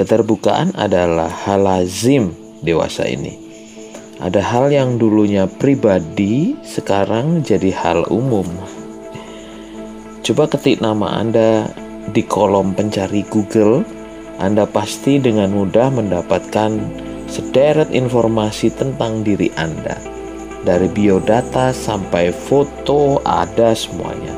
Keterbukaan adalah hal lazim dewasa ini. Ada hal yang dulunya pribadi, sekarang jadi hal umum. Coba ketik nama Anda di kolom pencari Google, Anda pasti dengan mudah mendapatkan sederet informasi tentang diri Anda. Dari biodata sampai foto ada semuanya.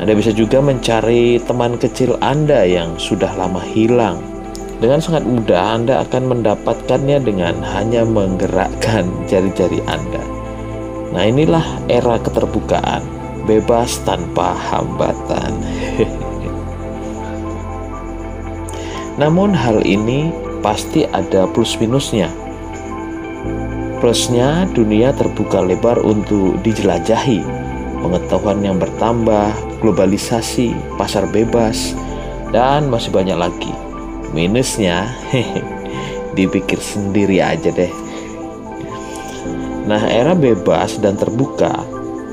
Anda bisa juga mencari teman kecil Anda yang sudah lama hilang dengan sangat mudah Anda akan mendapatkannya dengan hanya menggerakkan jari-jari Anda. Nah, inilah era keterbukaan, bebas tanpa hambatan. Namun hal ini pasti ada plus minusnya. Plusnya dunia terbuka lebar untuk dijelajahi, pengetahuan yang bertambah, globalisasi, pasar bebas, dan masih banyak lagi minusnya dipikir sendiri aja deh. Nah era bebas dan terbuka.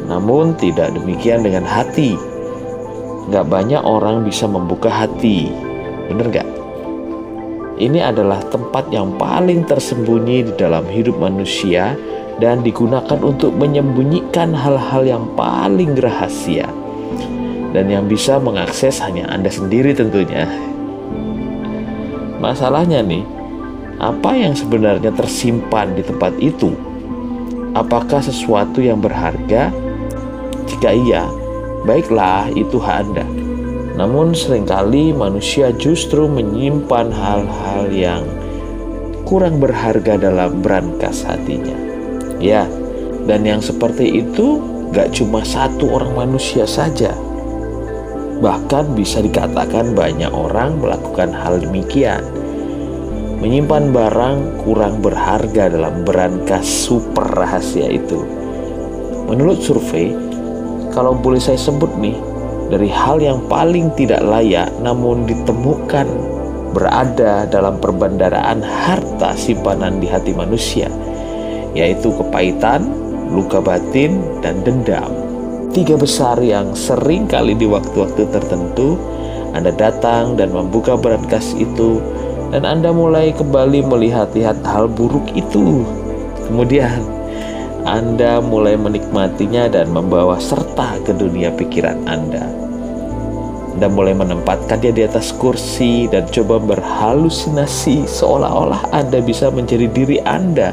Namun tidak demikian dengan hati. Gak banyak orang bisa membuka hati. Bener gak? ini adalah tempat yang paling tersembunyi di dalam hidup manusia dan digunakan untuk menyembunyikan hal-hal yang paling rahasia. Dan yang bisa mengakses hanya Anda sendiri tentunya. Masalahnya nih, apa yang sebenarnya tersimpan di tempat itu? Apakah sesuatu yang berharga? Jika iya, baiklah itu hak Anda. Namun sering kali manusia justru menyimpan hal-hal yang kurang berharga dalam berangkas hatinya. Ya, dan yang seperti itu gak cuma satu orang manusia saja, Bahkan bisa dikatakan banyak orang melakukan hal demikian. Menyimpan barang kurang berharga dalam berangkas super rahasia itu. Menurut survei, kalau boleh saya sebut nih, dari hal yang paling tidak layak namun ditemukan berada dalam perbendaraan harta simpanan di hati manusia, yaitu kepahitan, luka batin, dan dendam tiga besar yang sering kali di waktu-waktu tertentu Anda datang dan membuka berangkas itu dan Anda mulai kembali melihat-lihat hal buruk itu. Kemudian Anda mulai menikmatinya dan membawa serta ke dunia pikiran Anda. Anda mulai menempatkannya di atas kursi dan coba berhalusinasi seolah-olah Anda bisa menjadi diri Anda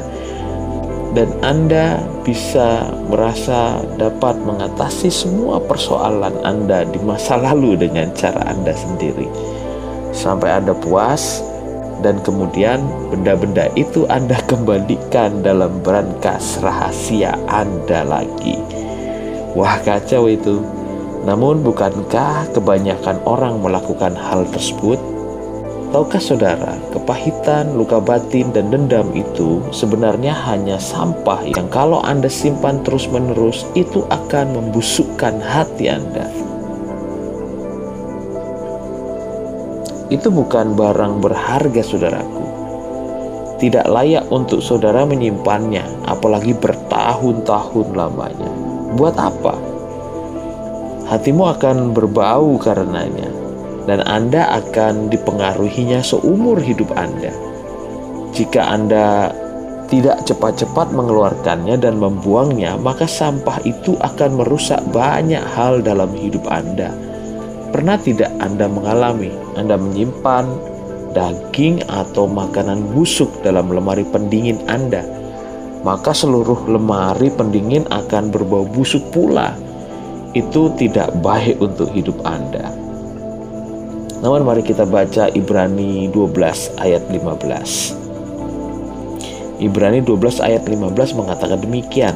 dan Anda bisa merasa dapat mengatasi semua persoalan Anda di masa lalu dengan cara Anda sendiri. Sampai Anda puas dan kemudian benda-benda itu Anda kembalikan dalam berangkas rahasia Anda lagi. Wah, kacau itu. Namun bukankah kebanyakan orang melakukan hal tersebut? Tahukah saudara, kepahitan, luka batin, dan dendam itu sebenarnya hanya sampah yang kalau Anda simpan terus-menerus itu akan membusukkan hati Anda. Itu bukan barang berharga saudaraku. Tidak layak untuk saudara menyimpannya, apalagi bertahun-tahun lamanya. Buat apa? Hatimu akan berbau karenanya dan Anda akan dipengaruhinya seumur hidup Anda. Jika Anda tidak cepat-cepat mengeluarkannya dan membuangnya, maka sampah itu akan merusak banyak hal dalam hidup Anda. Pernah tidak Anda mengalami Anda menyimpan daging atau makanan busuk dalam lemari pendingin Anda? Maka seluruh lemari pendingin akan berbau busuk pula. Itu tidak baik untuk hidup Anda. Namun mari kita baca Ibrani 12 ayat 15. Ibrani 12 ayat 15 mengatakan demikian.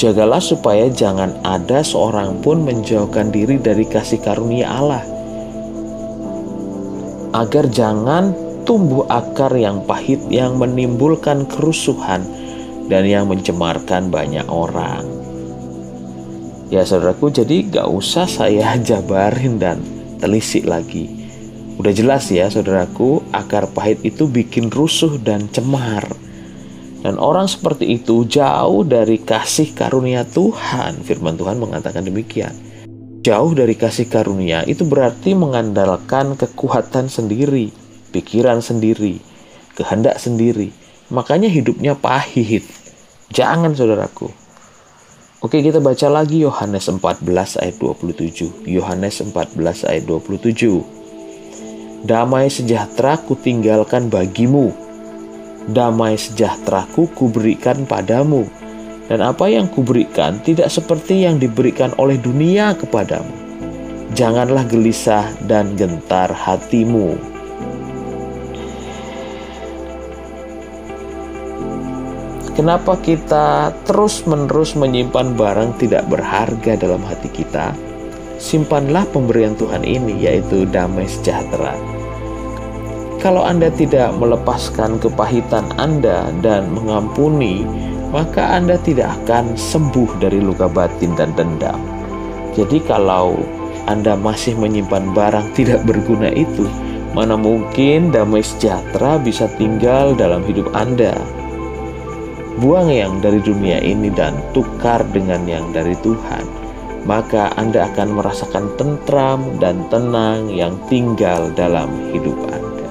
Jagalah supaya jangan ada seorang pun menjauhkan diri dari kasih karunia Allah. Agar jangan tumbuh akar yang pahit yang menimbulkan kerusuhan dan yang mencemarkan banyak orang. Ya saudaraku, jadi gak usah saya jabarin dan telisik lagi. Udah jelas ya saudaraku, akar pahit itu bikin rusuh dan cemar. Dan orang seperti itu jauh dari kasih karunia Tuhan. Firman Tuhan mengatakan demikian. jauh dari kasih karunia itu berarti mengandalkan kekuatan sendiri, pikiran sendiri, kehendak sendiri. Makanya hidupnya pahit. Jangan saudaraku. Oke, kita baca lagi Yohanes 14 ayat 27. Yohanes 14 ayat 27. Damai sejahtera kutinggalkan bagimu. Damai sejahteraku kuberikan padamu. Dan apa yang kuberikan tidak seperti yang diberikan oleh dunia kepadamu. Janganlah gelisah dan gentar hatimu. Kenapa kita terus-menerus menyimpan barang tidak berharga dalam hati kita? Simpanlah pemberian Tuhan ini, yaitu damai sejahtera. Kalau Anda tidak melepaskan kepahitan Anda dan mengampuni, maka Anda tidak akan sembuh dari luka batin dan dendam. Jadi, kalau Anda masih menyimpan barang tidak berguna itu, mana mungkin damai sejahtera bisa tinggal dalam hidup Anda? Buang yang dari dunia ini dan tukar dengan yang dari Tuhan, maka Anda akan merasakan tentram dan tenang yang tinggal dalam hidup Anda.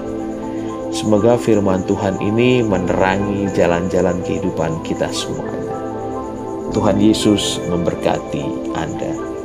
Semoga firman Tuhan ini menerangi jalan-jalan kehidupan kita semuanya. Tuhan Yesus memberkati Anda.